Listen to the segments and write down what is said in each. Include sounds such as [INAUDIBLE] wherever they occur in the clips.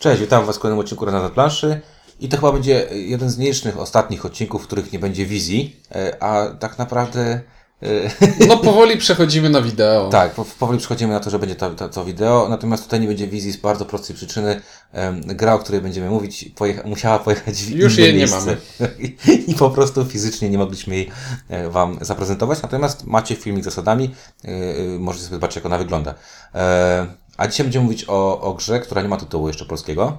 Cześć, witam Was w kolejnym odcinku na planszy. I to chyba będzie jeden z mniejszych ostatnich odcinków, w których nie będzie wizji, e, a tak naprawdę. e, [LAUGHS] No powoli przechodzimy na wideo. Tak, po- powoli przechodzimy na to, że będzie to, to, to wideo, natomiast tutaj nie będzie wizji z bardzo prostej przyczyny. Gra, o której będziemy mówić, pojecha- musiała pojechać w Już jej nie mamy. [LAUGHS] I, po prostu fizycznie nie mogliśmy jej e, Wam zaprezentować, natomiast macie filmik z zasadami, możecie sobie zobaczyć, jak ona wygląda. A dzisiaj będziemy mówić o, o grze, która nie ma tytułu jeszcze polskiego,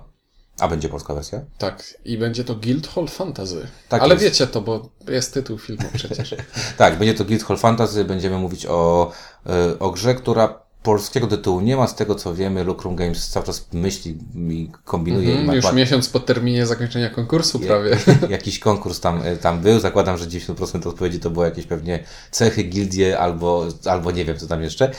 a będzie polska wersja. Tak. I będzie to Guildhall Fantasy. Tak Ale jest. wiecie to, bo jest tytuł filmu przecież. [LAUGHS] Tak, będzie to Guildhall Fantasy, będziemy mówić o, e, o grze, która polskiego tytułu nie ma, z tego co wiemy, Lucrum Games cały czas myśli i kombinuje i Mm, ma, już ma miesiąc po terminie zakończenia konkursu prawie. [LAUGHS] jakiś konkurs tam, e, tam był. Zakładam, że 90% odpowiedzi to było jakieś pewnie cechy, gildie albo, albo nie wiem co tam jeszcze.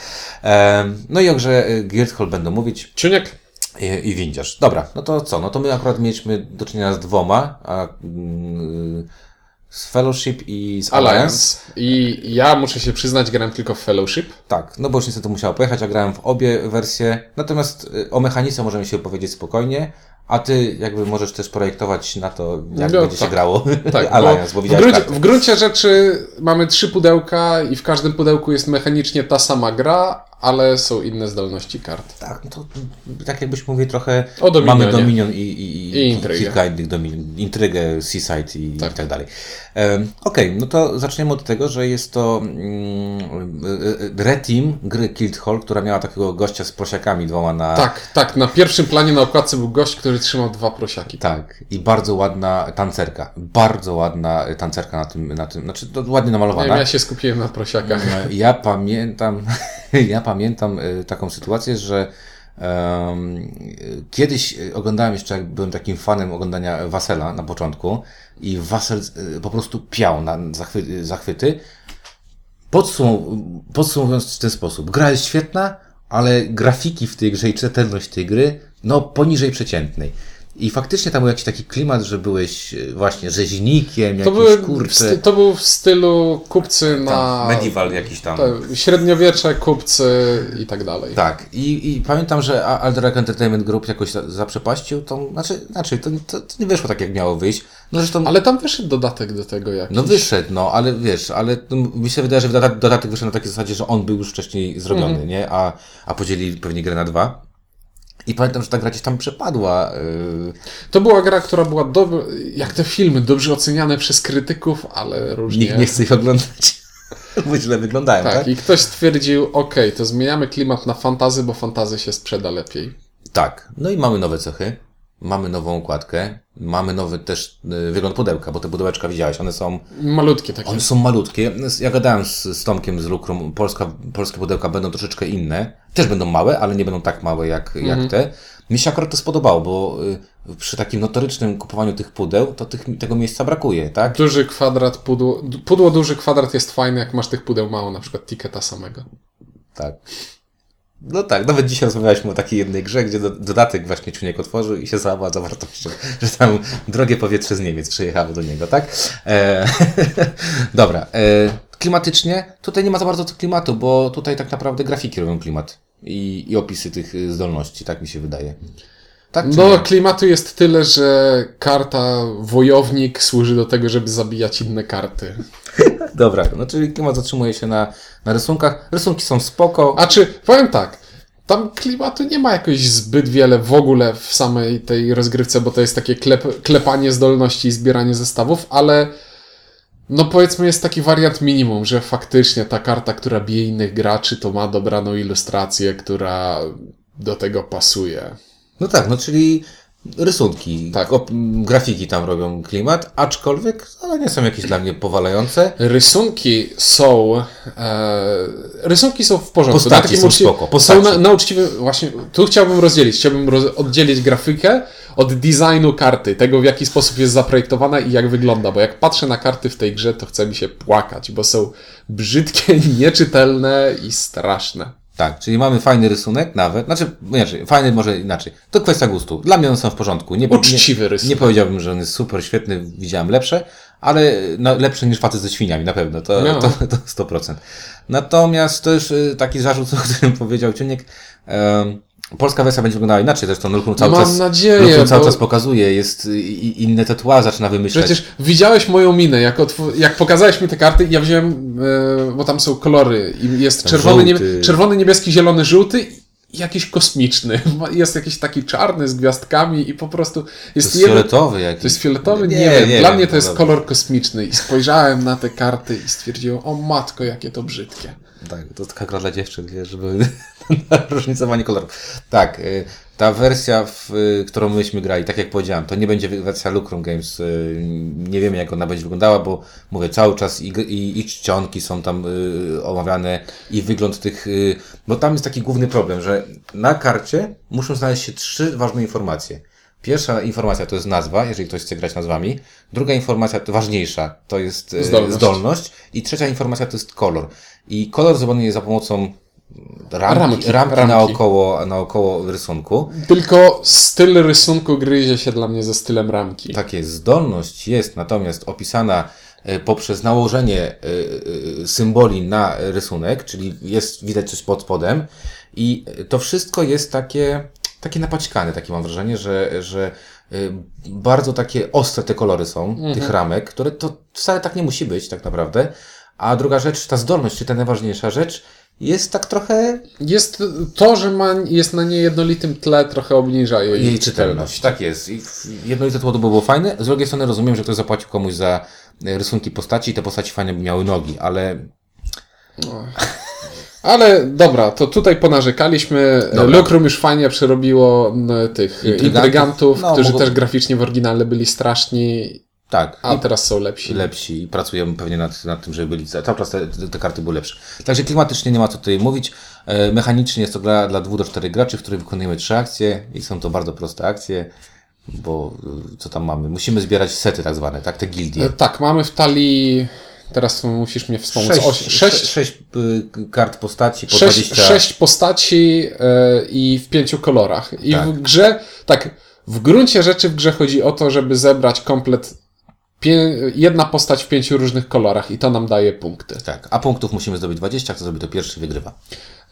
No i o grze e, Guildhall będą mówić Czuniek? i, i windziarz. Dobra, no to co? No to my akurat mieliśmy do czynienia z dwoma, a, mm, z Fellowship i z Alliance. Alliance. I ja muszę się przyznać, grałem tylko w Fellowship. Tak, no bo już niestety musiało pojechać, ja grałem w obie wersje, natomiast y, o mechanice możemy się powiedzieć spokojnie, a ty jakby możesz też projektować na to, jak No, będzie się tak. grało Tak, [LAUGHS] Alliance, bo, bo w, gruncie, w gruncie rzeczy mamy trzy pudełka i w każdym pudełku jest mechanicznie ta sama gra, ale są inne zdolności kart. Tak, no to tak jakbyśmy mówili trochę, O Dominionie. mamy Dominion i, i, I intrygę. kilka innych Dominion, intrygę, Seaside i tak, i tak dalej. Um, Okej, no to zaczniemy od tego, że jest to mm, y, y, reteam gry Killed Hall, która miała takiego gościa z prosiakami dwoma na... Tak, tak. Na pierwszym planie na okładce był gość, który trzymał dwa prosiaki. Tak, i bardzo ładna tancerka. Bardzo ładna tancerka na tym, na tym znaczy to ładnie Nie namalowana. wiem, ja się skupiłem na prosiakach. Ja pamiętam, [LAUGHS] ja pamiętam y, taką sytuację, że kiedyś y, oglądałem jeszcze, jak byłem takim fanem oglądania Wasela na początku i Wasel y, po prostu piał na zachwy, zachwyty. Podsum, podsumowując w ten sposób, gra jest świetna, ale grafiki w tej grze i czytelność tej gry, no poniżej przeciętnej. I faktycznie tam był jakiś taki klimat, że byłeś y, właśnie rzeźnikiem, To, jakiś były, kurczę. to był w stylu kupcy na tam, medieval jakiś tam. tak, średniowiecze, kupcy i tak dalej. Tak, i, i pamiętam, że Alderac Entertainment Group jakoś za- zaprzepaścił tą, znaczy, znaczy to, to, to nie wyszło tak, jak miało wyjść. No zresztą, Ale tam wyszedł dodatek do tego jakiś. no wyszedł, no, ale wiesz, ale to mi się wydaje, że dodatek, dodatek wyszedł na takiej zasadzie, że on był już wcześniej zrobiony, Mhm. nie? A, a podzielili pewnie grę na dwa. I pamiętam, że ta gra gdzieś tam przepadła. Yy, To była gra, która była dobra, jak te filmy, dobrze oceniane przez krytyków, ale różnie. nikt nie chce ich oglądać, [LAUGHS] bo źle wyglądają, tak? Tak, i ktoś stwierdził, ok, to zmieniamy klimat na fantazy, bo fantazy się sprzeda lepiej. Tak. No i mamy nowe cechy. Mamy nową układkę. Mamy nowy też y, wygląd pudełka, bo te pudełeczka widziałeś, one są Malutkie takie. One są malutkie. Ja gadałem z, z Tomkiem z Lukrum, Polska, polskie pudełka będą troszeczkę inne. Też będą małe, ale nie będą tak małe jak, jak te. Mi się akurat to spodobało, bo y, przy takim notorycznym kupowaniu tych pudeł, to tych, tego miejsca brakuje, tak? Duży kwadrat, pudło, pudło duży kwadrat jest fajne, jak masz tych pudeł mało, na przykład tiketa samego. Tak. No tak, nawet dzisiaj rozmawialiśmy o takiej jednej grze, gdzie do, dodatek właśnie Czuniek otworzył i się załamał zawartością, [LAUGHS] że tam drogie powietrze z Niemiec przyjechało do niego, tak? E, [LAUGHS] dobra. E, klimatycznie, tutaj nie ma za bardzo tego klimatu, bo tutaj tak naprawdę grafiki robią klimat i, i opisy tych y, zdolności, tak mi się wydaje. Tak No, nie? klimatu jest tyle, że karta wojownik służy do tego, żeby zabijać inne karty. [LAUGHS] Dobra, no czyli klimat zatrzymuje się na, na rysunkach. Rysunki są spoko. A czy, powiem tak, tam klimatu nie ma jakoś zbyt wiele w ogóle w samej tej rozgrywce, bo to jest takie klep, klepanie zdolności i zbieranie zestawów, ale no powiedzmy jest taki wariant minimum, że faktycznie ta karta, która bije innych graczy, to ma dobraną ilustrację, która do tego pasuje. No tak, no czyli rysunki, Tak. grafiki tam robią klimat, aczkolwiek one nie są jakieś dla mnie powalające. Rysunki są. E, rysunki są w porządku. Postaci są uczci- spoko, postaci. Są na, na uczciwym. Właśnie tu chciałbym rozdzielić. Chciałbym roz, oddzielić grafikę od designu karty, tego w jaki sposób jest zaprojektowana i jak wygląda. Bo jak patrzę na karty w tej grze, to chce mi się płakać, bo są brzydkie, [LAUGHS] nieczytelne i straszne. Tak, czyli mamy fajny rysunek nawet, znaczy, inaczej, fajny może inaczej. To kwestia gustu. Dla mnie one są w porządku. Nie, Uczciwy nie, rysunek. Nie powiedziałbym, że on jest super świetny, widziałem lepsze, ale no, lepsze niż facet ze świniami, na pewno, to, No. to, to 100%. Natomiast to już y, taki zarzut, [LAUGHS] o którym powiedział Ciuniek, em, Polska wersja będzie wyglądała inaczej, zresztą Nurkun cały Mam czas, nadzieję, Nurkun cały bo- czas pokazuje, jest inne tatuaże zaczyna wymyślać. Przecież widziałeś moją minę, jak, otw- jak pokazałeś mi te karty, ja wziąłem, e, bo tam są kolory i jest czerwony, niebie- czerwony, niebieski, zielony, żółty i jakiś kosmiczny. [LAUGHS] Jest jakiś taki czarny z gwiazdkami i po prostu to jest, jest jeden- fioletowy jakiś. To jest fioletowy? Nie, Nie, wiem. nie Dla wiem, mnie to no jest kolor kosmiczny i spojrzałem na te karty i stwierdziłem, o matko, jakie to brzydkie. Tak, to taka gra dla dziewczyn, żeby [LAUGHS] różnicowanie kolorów. Tak, y, ta wersja, w, y, którą myśmy grali, tak jak powiedziałem, to nie będzie wersja Lucrum Games. y, Nie wiemy, jak ona będzie wyglądała, bo mówię, cały czas i, i, i czcionki są tam omawiane i wygląd tych, bo tam jest taki główny problem, że na karcie muszą znaleźć się trzy ważne informacje. Pierwsza informacja to jest nazwa, jeżeli ktoś chce grać nazwami. Druga informacja, to ważniejsza, to jest y, Zdolność. zdolność. I trzecia informacja to jest kolor. I kolor zrobiony jest za pomocą ramki, Ramki, ramki, ramki. Naokoło, naokoło rysunku. Tylko styl rysunku gryzie się dla mnie ze stylem ramki. Tak jest. Zdolność jest natomiast opisana e, poprzez nałożenie e, e, symboli na rysunek, czyli jest widać coś pod spodem i to wszystko jest takie, takie napaćkane, takie mam wrażenie, że, że e, bardzo takie ostre te kolory są, tych ramek, które to wcale tak nie musi być tak naprawdę. A druga rzecz, ta zdolność, czy ta najważniejsza rzecz, jest tak trochę Jest to, że ma, jest na niejednolitym tle, trochę obniża jej, jej czytelność. Tak jest. I jednolite tło to by było fajne. Z drugiej strony rozumiem, że ktoś zapłacił komuś za rysunki postaci i te postaci fajnie by miały nogi, ale Ale dobra, to tutaj ponarzekaliśmy. Dobra. Lucrum już fajnie przerobiło tych Intrygantów. intrygantów, No, którzy mogą- też graficznie w oryginale byli straszni, tak. a i teraz są lepsi. lepsi i pracują pewnie nad, nad tym, żeby byli cały czas te, te, te karty były lepsze. Także klimatycznie nie ma co tutaj mówić. E, mechanicznie jest to gra dla 2 do 4 graczy, w której wykonujemy trzy akcje i są to bardzo proste akcje, bo e, co tam mamy? Musimy zbierać sety tak zwane, tak? Te gildie. E, Tak, mamy w talii. Teraz musisz mnie wspomóc. Sześć, Oś- sześć, sześć, y, kart postaci po sześć, 20. sześć postaci e, i w pięciu kolorach. I Tak. w grze, tak, w gruncie rzeczy w grze chodzi o to, żeby zebrać komplet. Pię, jedna postać w pięciu różnych kolorach i to nam daje punkty. Tak, a punktów musimy zdobyć 20, kto zrobi to pierwszy wygrywa.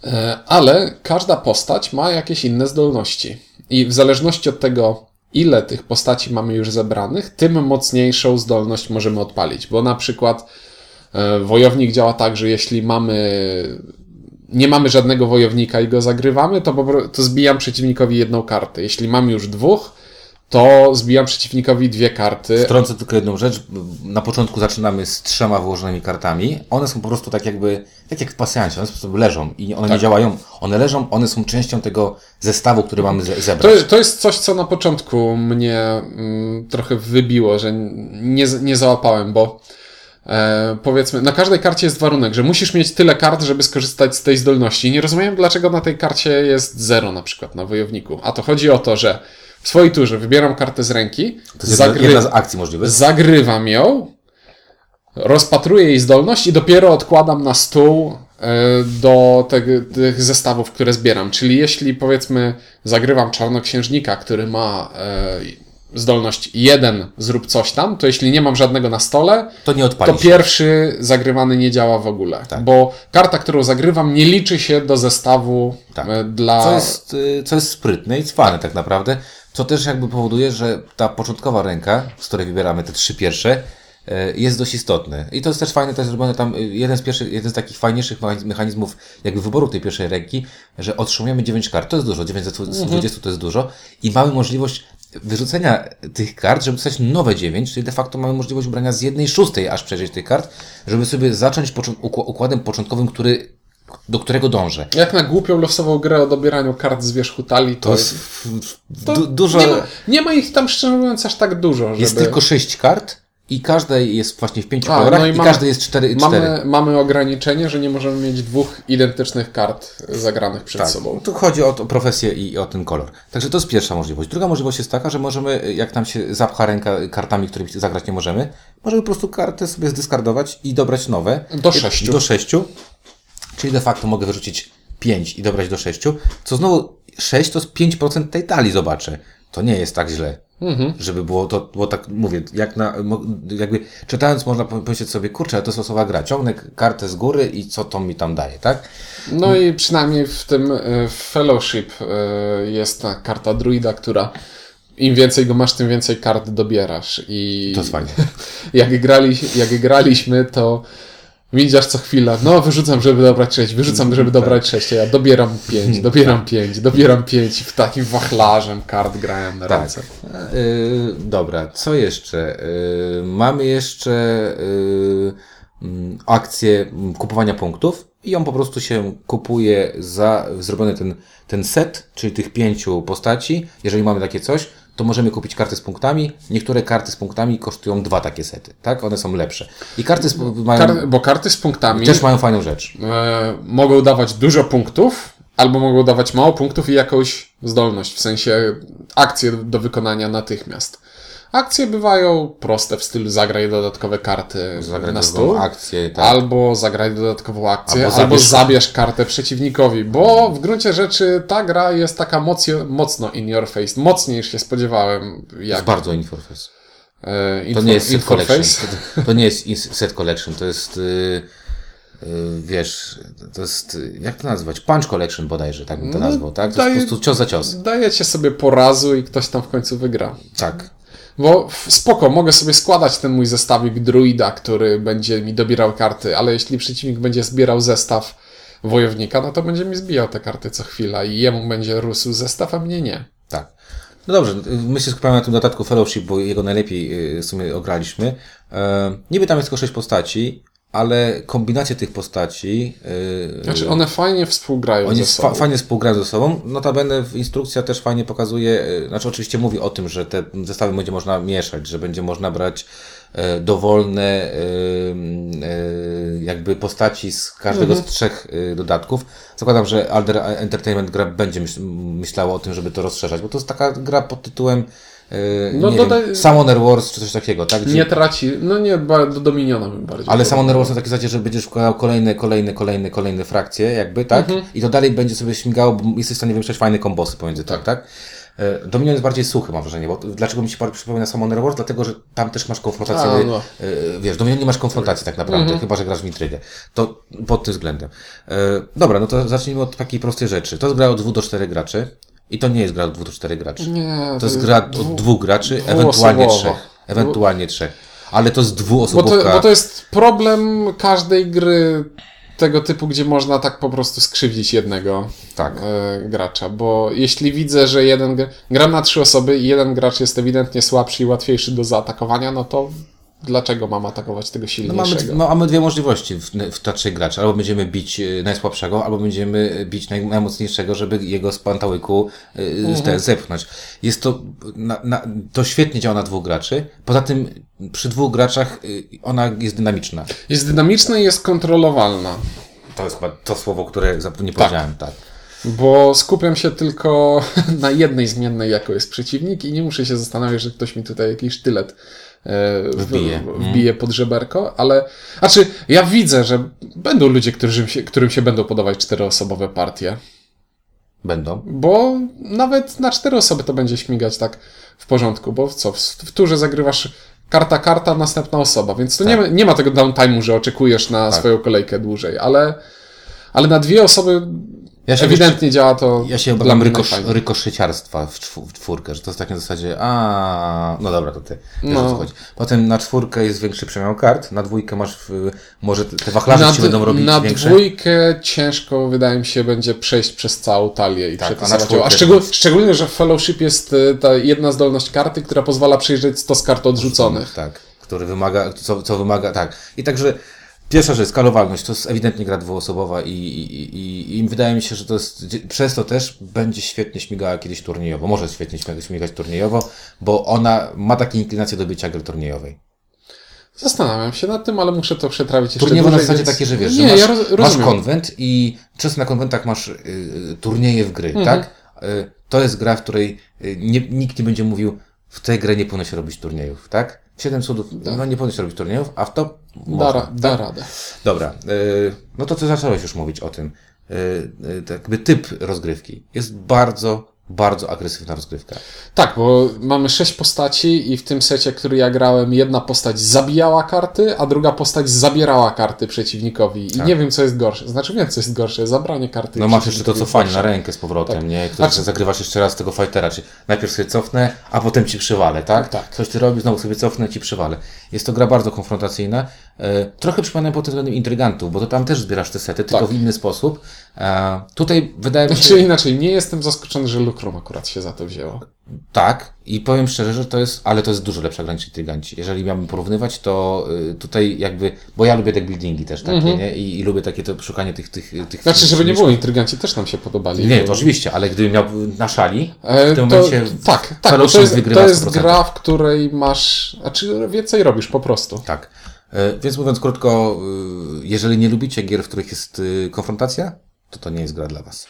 E, Ale każda postać ma jakieś inne zdolności. I w zależności od tego, ile tych postaci mamy już zebranych, tym mocniejszą zdolność możemy odpalić. Bo na przykład wojownik działa tak, że jeśli mamy. Nie mamy żadnego wojownika i go zagrywamy, to, to zbijam przeciwnikowi jedną kartę. Jeśli mam już dwóch, to zbijam przeciwnikowi dwie karty. Wtrącę tylko jedną rzecz. Na początku zaczynamy z trzema wyłożonymi kartami. One są po prostu tak jakby, tak jak w pasjancie, one po prostu leżą i one nie działają. One leżą, one są częścią tego zestawu, który mamy ze- To, zebrać. to jest coś, co na początku mnie mm, trochę wybiło, że nie, nie załapałem, bo e, powiedzmy, na każdej karcie jest warunek, że musisz mieć tyle kart, żeby skorzystać z tej zdolności. Nie rozumiem, dlaczego na tej karcie jest zero na przykład na wojowniku. A to chodzi o to, że w swojej turze wybieram kartę z ręki, zagry- jedna z akcji możliwych. zagrywam ją, rozpatruję jej zdolność i dopiero odkładam na stół e, do tych zestawów, które zbieram. Czyli jeśli powiedzmy zagrywam czarnoksiężnika, który ma e, zdolność jeden zrób coś tam, to jeśli nie mam żadnego na stole, To nie to się. pierwszy zagrywany nie działa w ogóle. Tak. Bo karta, którą zagrywam, nie liczy się do zestawu Tak. e, dla. Co jest, y, co jest sprytne i cwane tak naprawdę, co też jakby powoduje, że ta początkowa ręka, z której wybieramy te trzy pierwsze, y, jest dość istotny. I to jest też fajne, to jest zrobione tam, jeden z pierwszych, jeden z takich fajniejszych mechaniz- mechanizmów jakby wyboru tej pierwszej ręki, że otrzymujemy 9 kart, to jest dużo, 9 z 20 to jest dużo i mamy możliwość wyrzucenia tych kart, żeby dostać nowe 9, czyli de facto mamy możliwość ubrania z jednej szóstej aż przejrzeć tych kart, żeby sobie zacząć począ- ukła- układem początkowym, który, do którego dążę. Jak na głupią losową grę o dobieraniu kart z wierzchu talii, to, To jest to du- dużo. Nie ma, nie ma ich tam szczerze mówiąc aż tak dużo, żeby... Jest tylko sześć kart i każda jest właśnie w pięciu A, kolorach no i, i mamy- każdy jest cztery. cztery. Mamy, mamy ograniczenie, że nie możemy mieć dwóch identycznych kart zagranych przed Tak, sobą. tu chodzi o to profesję i o ten kolor. Także to jest pierwsza możliwość. Druga możliwość jest taka, że możemy, jak nam się zapcha ręka kartami, którymi zagrać nie możemy, możemy po prostu kartę sobie zdyskardować i dobrać nowe. Do sześciu. Do sześciu. Czyli de facto mogę wyrzucić pięć i dobrać do sześciu, co znowu 6 to jest 5% tej talii, zobaczę. To nie jest tak źle. Żeby było to, było tak, mówię, jak na, jakby czytając można pomyśleć sobie, kurczę, ale to jest losowa gra, ciągnę kartę z góry i co to mi tam daje, tak? No i przynajmniej w tym e, Fellowship e, jest ta karta druida, która im więcej go masz, tym więcej kart dobierasz. I To jest fajne. [LAUGHS] jak, grali, jak graliśmy, to widzisz co chwila, no wyrzucam, żeby dobrać 6, wyrzucam, żeby dobrać 6, a ja dobieram 5, [LAUGHS] dobieram 5, dobieram 5 i w takim wachlarzem kart grałem na Tak. ręce. Yy, dobra, co jeszcze? Yy, mamy jeszcze yy, akcję mm, kupowania punktów i on po prostu się kupuje za zrobiony ten, ten set, czyli tych pięciu postaci. Jeżeli mamy takie coś, to możemy kupić karty z punktami. Niektóre karty z punktami kosztują dwa takie sety, tak? One są lepsze. I karty z, mają, Kar- bo karty z punktami też mają fajną rzecz. e, mogą dawać dużo punktów, albo mogą dawać mało punktów i jakąś zdolność, w sensie akcję do wykonania natychmiast. Akcje bywają proste w stylu zagraj dodatkowe karty Zagrać na stół, akcję, tak. albo zagraj dodatkową akcję, Albo albo, zabierz- zabierz kartę przeciwnikowi, bo w gruncie rzeczy ta gra jest taka mocno, mocno in your face, mocniej niż się spodziewałem. To Jak, jest bardzo Inforface. e, To info, nie jest set collection. To, to nie jest set collection, to jest yy, yy, wiesz, to jest, yy, jak to nazwać? Punch collection bodajże, tak bym to No, nazwał, tak? To daje- jest po prostu cios za cios. Dajecie sobie porazu i ktoś tam w końcu wygra. Tak. Bo spoko, mogę sobie składać ten mój zestawik druida, który będzie mi dobierał karty, ale jeśli przeciwnik będzie zbierał zestaw wojownika, no to będzie mi zbijał te karty co chwila i jemu będzie rósł zestaw, a mnie nie. Tak. No dobrze, my się skupiamy na tym dodatku Fellowship, bo jego najlepiej yy, w sumie ograliśmy. E, niby tam jest tylko sześć postaci, ale kombinacje tych postaci yy, Znaczy one fajnie współgrają Oni ze fa- sobą. fajnie współgrają ze sobą. Notabene instrukcja też fajnie pokazuje, e, znaczy oczywiście mówi o tym, że te zestawy będzie można mieszać, że będzie można brać e, dowolne e, e, jakby postaci z każdego z trzech dodatków. Zakładam, że Alder Entertainment gra będzie myśl, myślało o tym, żeby to rozszerzać, bo to jest taka gra pod tytułem No nie dodaj- wiem, Summoner Wars czy coś takiego, tak? Gdzie- Nie traci, no nie, do Dominiona bym bardziej. ale. Summoner Wars na takiej zasadzie, że będziesz wkładał kolejne, kolejne, kolejne, kolejne frakcje, jakby, tak? I to dalej będzie sobie śmigało, bo jesteś w stanie wymyślać fajne kombosy pomiędzy tak, tak? E, Dominion jest bardziej suchy, mam wrażenie, bo dlaczego mi się przypomina Summoner Wars? Dlatego, że tam też masz konfrontację, A, no. e, wiesz, Dominion nie masz konfrontacji tak naprawdę, chyba, że grasz w intrygę. To pod tym względem. E, dobra, no to zacznijmy od takiej prostej rzeczy. To jest gra od 2 do 4 graczy i to nie jest gra od 2 do 4 graczy. Nie, To jest gra od dwóch graczy, ewentualnie trzech. Ewentualnie trzech. Ale to Bo to, dwuosobówka. bo to jest problem każdej gry tego typu, gdzie można tak po prostu skrzywdzić jednego Tak. e, gracza, bo jeśli widzę, że jeden gr- gram na trzy osoby i jeden gracz jest ewidentnie słabszy i łatwiejszy do zaatakowania, no to dlaczego mam atakować tego No mamy, silniejszego? no, mamy dwie możliwości w, w ta trzech graczy. Albo będziemy bić y, najsłabszego, albo będziemy bić naj, najmocniejszego, żeby jego z pantałyku y, Mhm. zepchnąć. Jest to, na, na, to świetnie działa na dwóch graczy. Poza tym przy dwóch graczach y, ona jest dynamiczna. Jest dynamiczna i jest kontrolowalna, To jest chyba to słowo, które nie powiedziałem, tak. Bo skupiam się tylko [LAUGHS] na jednej zmiennej, jako jest przeciwnik i nie muszę się zastanawiać, że ktoś mi tutaj jakiś sztylet e, Wbije. wbije pod żeberko, ale znaczy ja widzę, że będą ludzie, którym się, którym się będą podobać czteroosobowe partie. Będą. Bo nawet na cztery osoby to będzie śmigać tak w porządku, bo co, w, w turze zagrywasz karta, karta, następna osoba, więc to nie, ma, nie ma tego downtime'u, że oczekujesz na swoją kolejkę dłużej, ale, ale na dwie osoby Ja się ewidentnie działa to Ja się obawiam rykosz, rykoszyciarstwa w, czw- w czwórkę, że to jest tak na zasadzie, a no dobra, to ty. Wiesz, No. o co chodzi. Potem na czwórkę jest większy przemiał kart, na dwójkę masz, w, może te wachlarze ci będą robić na większe. dwójkę ciężko, wydaje mi się, będzie przejść przez całą talię i Tak, a na ją. czwórkę A szczegól, szczególnie, że w Fellowship jest y, ta jedna zdolność karty, która pozwala przejrzeć 100 z kart odrzuconych. Tak, który wymaga, co, co wymaga, tak. I także pierwsza rzecz, skalowalność, to jest ewidentnie gra dwuosobowa i, i, i, i wydaje mi się, że to jest, przez to też będzie świetnie śmigała kiedyś turniejowo, może świetnie śmigać, turniejowo, bo ona ma takie inclinacje do bycia gry turniejowej. Zastanawiam się nad tym, ale muszę to przetrawić jeszcze Turniejowe na zasadzie więc- takie, że wiesz, Nie, że masz, ja roz, masz konwent i często na konwentach masz y, turnieje w gry, Mhm. tak? Y, to jest gra, w której y, nie, nikt nie będzie mówił, w tej grze nie powinno się robić turniejów, tak? W 7 cudów, no nie powinno robić turniejów, a w to Tak. Da, można. da radę. Dobra, y, no to ty zacząłeś już mówić o tym. Y, y, tak jakby typ rozgrywki jest bardzo, bardzo agresywna rozgrywka. Tak, bo mamy sześć postaci i w tym secie, który ja grałem, jedna postać zabijała karty, a druga postać zabierała karty przeciwnikowi. I Tak. nie wiem, co jest gorsze. Znaczy wiem, co jest gorsze. Zabranie karty. No masz jeszcze to cofanie na rękę z powrotem, Tak. nie? Które Znaczy- zagrywasz jeszcze raz tego fightera, czyli najpierw sobie cofnę, a potem ci przywalę, tak? Tak. Coś ty robisz, znowu sobie cofnę, ci przywalę. Jest to gra bardzo konfrontacyjna. E, trochę przypomina pod tym względem Intrygantów, bo to tam też zbierasz te sety, tylko Tak. w inny sposób. E, tutaj wydaje mi się... Znaczy inaczej, nie jestem zaskoczony, że Lucrum akurat się za to wzięło. Tak, i powiem szczerze, że to jest, ale to jest dużo lepsza gra niż Intryganci. Jeżeli miałbym porównywać, to y, tutaj jakby, bo ja lubię deck buildingi też takie, nie? I, I lubię takie to szukanie tych, tych, tych Mhm. Znaczy, żeby nie było, intryganci też nam się podobali. Nie, to oczywiście, ale gdybym miał na szali, E, w tym to, momencie tak, tak, to jest, to jest 100%. gra, w której masz, znaczy więcej robisz po prostu. Tak. E, Więc mówiąc krótko, y, jeżeli nie lubicie gier, w których jest y, konfrontacja, to to nie jest gra dla was.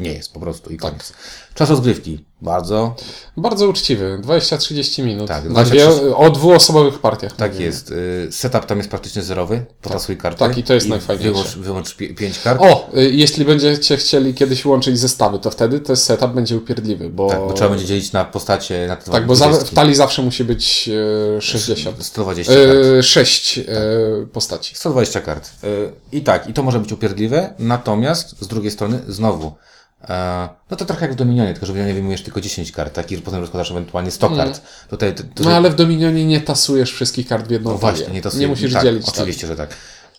Nie jest po prostu i koniec. Czas rozgrywki. Bardzo. Bardzo uczciwy, 20-30 minut. Tak, na 23 dwie, o dwuosobowych partiach. Tak mówimy. jest. Y, Setup tam jest praktycznie zerowy. Potasuj karty. tak, i to jest najfajniejsze. Wyłącz, wyłącz pi- pięć kart. O, y, jeśli będziecie chcieli kiedyś łączyć zestawy, to wtedy ten setup będzie upierdliwy, bo... Tak, bo trzeba będzie dzielić na postacie, na te Tak, bo za, w 20. talii zawsze musi być e, 60. 120 kart. E, 6 e, postaci. 120 kart. Y, I tak, i to może być upierdliwe, natomiast z drugiej strony znowu, no to trochę jak w Dominionie, tylko że w Dominionie wyjmujesz tylko 10 kart, tak? I potem rozkładasz ewentualnie 100 kart. Tutaj, to, to. No ale w Dominionie nie tasujesz wszystkich kart w jedną no właśnie, nie to Nie musisz tak, dzielić talii. Oczywiście, że tak.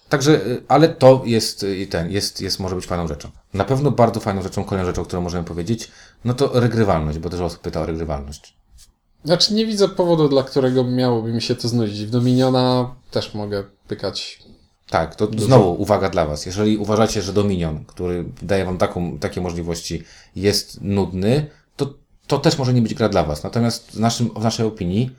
Także, y, ale to jest y, ten, jest, jest, może być fajną rzeczą. Na pewno bardzo fajną rzeczą, kolejną rzeczą, którą możemy powiedzieć, no to regrywalność, bo też osób pyta o regrywalność. Znaczy nie widzę powodu, dla którego miałoby mi się to znudzić. W Dominiona też mogę pykać. Tak, to znowu uwaga dla Was. Jeżeli uważacie, że Dominion, który daje Wam taką, takie możliwości, jest nudny, to, to też może nie być gra dla Was. Natomiast w, naszym, w naszej opinii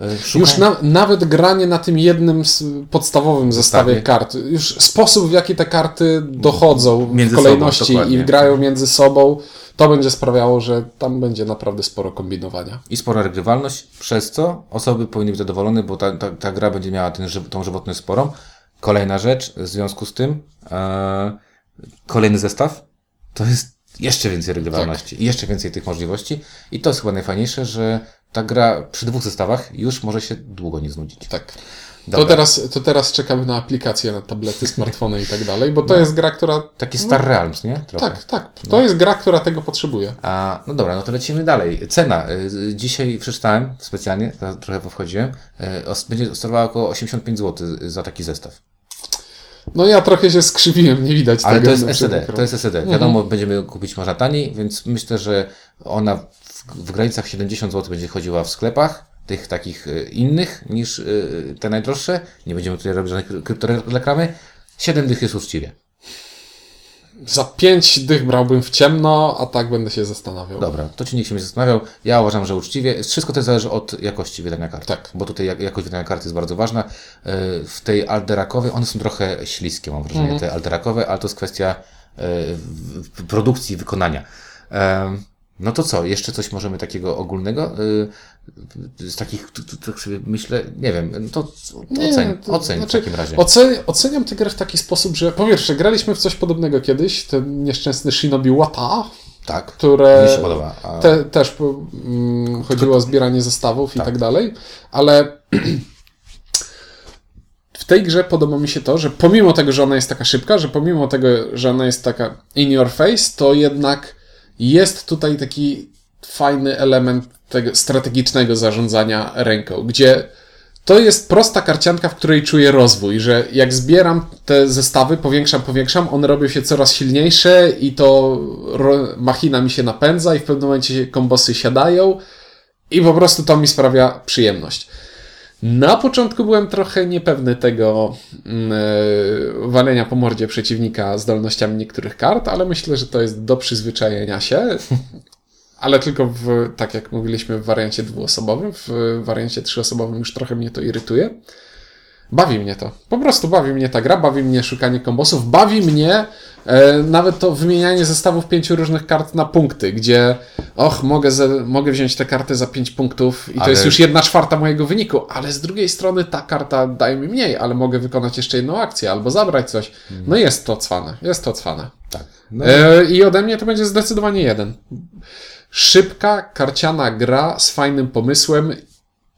y, szukaj... Już na, nawet granie na tym jednym podstawowym zestawie Zestawie. kart, już sposób w jaki te karty dochodzą Między w kolejności sobą, i grają między sobą, to będzie sprawiało, że tam będzie naprawdę sporo kombinowania. i spora regrywalność, przez co osoby powinny być zadowolone, bo ta, ta, ta gra będzie miała ten, tą żywotność sporą. Kolejna rzecz w związku z tym, e, kolejny zestaw, to jest jeszcze więcej regrywalności i jeszcze więcej tych możliwości. I to jest chyba najfajniejsze, że ta gra przy dwóch zestawach już może się długo nie znudzić. Tak. To teraz, to teraz czekamy na aplikacje, na tablety, smartfony i tak dalej, bo to jest gra, która... Taki Star Realms, nie? Trochę. Tak, tak. To jest gra, która tego potrzebuje. A, no dobra, no to lecimy dalej. Cena. Y, Dzisiaj przeczytałem specjalnie, trochę wchodziłem, y, os- będzie kosztowała około 85 zł za taki zestaw. No ja trochę się skrzywiłem, nie widać Ale tego. to jest przykład. to jest SSD. Wiadomo, będziemy kupić można taniej, więc myślę, że ona w, w granicach 70 zł będzie chodziła w sklepach, tych takich y, innych niż y, te najdroższe. Nie będziemy tutaj robić kry- kryptoreklamy. 7 dych jest uczciwie. Za pięć dych brałbym w ciemno, a tak będę się zastanawiał. Dobra, to ci nikt się nie zastanawiał. Ja uważam, że uczciwie. Wszystko też zależy od jakości wydania kart. Tak. Bo tutaj jak- jakość wydania kart jest bardzo ważna. Yy, W tej alderakowej, one są trochę śliskie, mam wrażenie, Mhm. te alderakowe, ale to jest kwestia w- produkcji, wykonania. No to co, jeszcze coś możemy takiego ogólnego? Z takich, tak sobie myślę, nie wiem, to Nie, oceń, to oceń znaczy, w takim razie. Ocen, oceniam tę grę w taki sposób, że po pierwsze, graliśmy w coś podobnego kiedyś, ten nieszczęsny Shinobi Wata, Tak, które mnie się podoba. A- te, też mm, chodziło o zbieranie zestawów i tak dalej, ale [CLEARS THROAT] w tej grze podoba mi się to, że pomimo tego, że ona jest taka szybka, że pomimo tego, że ona jest taka in your face, to jednak jest tutaj taki fajny element tego strategicznego zarządzania ręką, gdzie to jest prosta karcianka, w której czuję rozwój, że jak zbieram te zestawy, powiększam, powiększam, one robią się coraz silniejsze i to machina mi się napędza i w pewnym momencie kombosy siadają i po prostu to mi sprawia przyjemność. Na początku byłem trochę niepewny tego e, walenia po mordzie przeciwnika zdolnościami niektórych kart, ale myślę, że to jest do przyzwyczajenia się. Ale tylko w, tak jak mówiliśmy, w wariancie dwuosobowym, w wariancie trzyosobowym już trochę mnie to irytuje. Bawi mnie to. Po prostu bawi mnie ta gra, bawi mnie szukanie kombosów, bawi mnie e, nawet to wymienianie zestawów pięciu różnych kart na punkty, gdzie och, mogę, ze, mogę wziąć tę kartę za pięć punktów i to Ale- jest już jedna czwarta mojego wyniku, ale z drugiej strony ta karta daje mi mniej, ale mogę wykonać jeszcze jedną akcję albo zabrać coś. No jest to cwane, jest to cwane. tak. No, E, I ode mnie to będzie zdecydowanie jeden. Szybka, karciana gra z fajnym pomysłem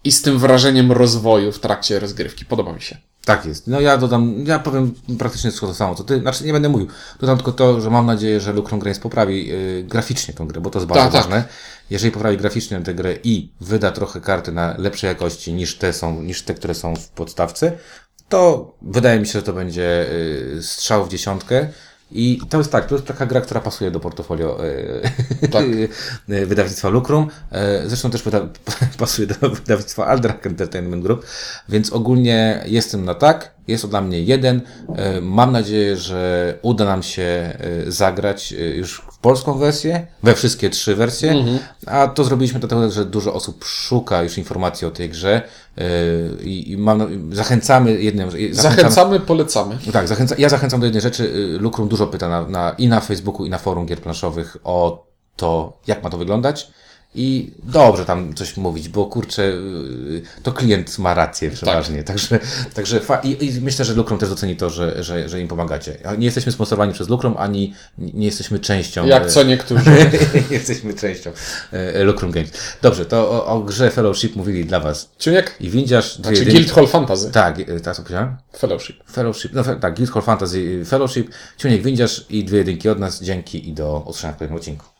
i z tym wrażeniem rozwoju w trakcie rozgrywki. Podoba mi się. Tak jest. No ja dodam, ja powiem praktycznie wszystko to samo, co ty. Znaczy nie będę mówił. Dodam tylko to, że mam nadzieję, że Lucron Games poprawi yy, graficznie tą grę, bo to jest bardzo Tak, tak. ważne. Jeżeli poprawi graficznie tę grę i wyda trochę karty na lepszej jakości niż te są, niż te, które są w podstawce, to wydaje mi się, że to będzie yy, strzał w dziesiątkę. I to jest tak, to jest taka gra, która pasuje do portfolio yy, [LAUGHS] Tak. yy, wydawnictwa Lucrum. Yy, zresztą też [LAUGHS] pasuje do wydawnictwa Alderac Entertainment Group, więc ogólnie jestem na tak. Jest dla mnie jeden. Mam nadzieję, że uda nam się zagrać już w polską wersję, we wszystkie trzy wersje, a to zrobiliśmy dlatego, że dużo osób szuka już informacji o tej grze i, i mam, zachęcamy jednym, Zachęcamy, polecamy. tak, zachęca, ja zachęcam do jednej rzeczy. Y, Lucrum dużo pyta na, na, i na Facebooku, i na forum gier planszowych o to, jak ma to wyglądać. I dobrze tam coś mówić, bo kurczę, y, to klient ma rację przeważnie. Także, także fa- i, i myślę, że Lucrum też doceni to, że, że, że im pomagacie. Nie jesteśmy sponsorowani przez Lucrum, ani nie jesteśmy częścią. Jak y, co niektórzy. [LAUGHS] nie jesteśmy częścią y, Lucrum Games. Dobrze, to o, o grze Fellowship mówili dla Was. Ciuniek? I windziarz, Znaczy jedynki- Guildhall Fantasy. Tak, tak co powiedziałem? Fellowship. Fellowship, no tak, Guildhall Fantasy Fellowship, Ciuniek Windziarz i dwie jedynki od nas. Dzięki i do usłyszenia w kolejnym odcinku.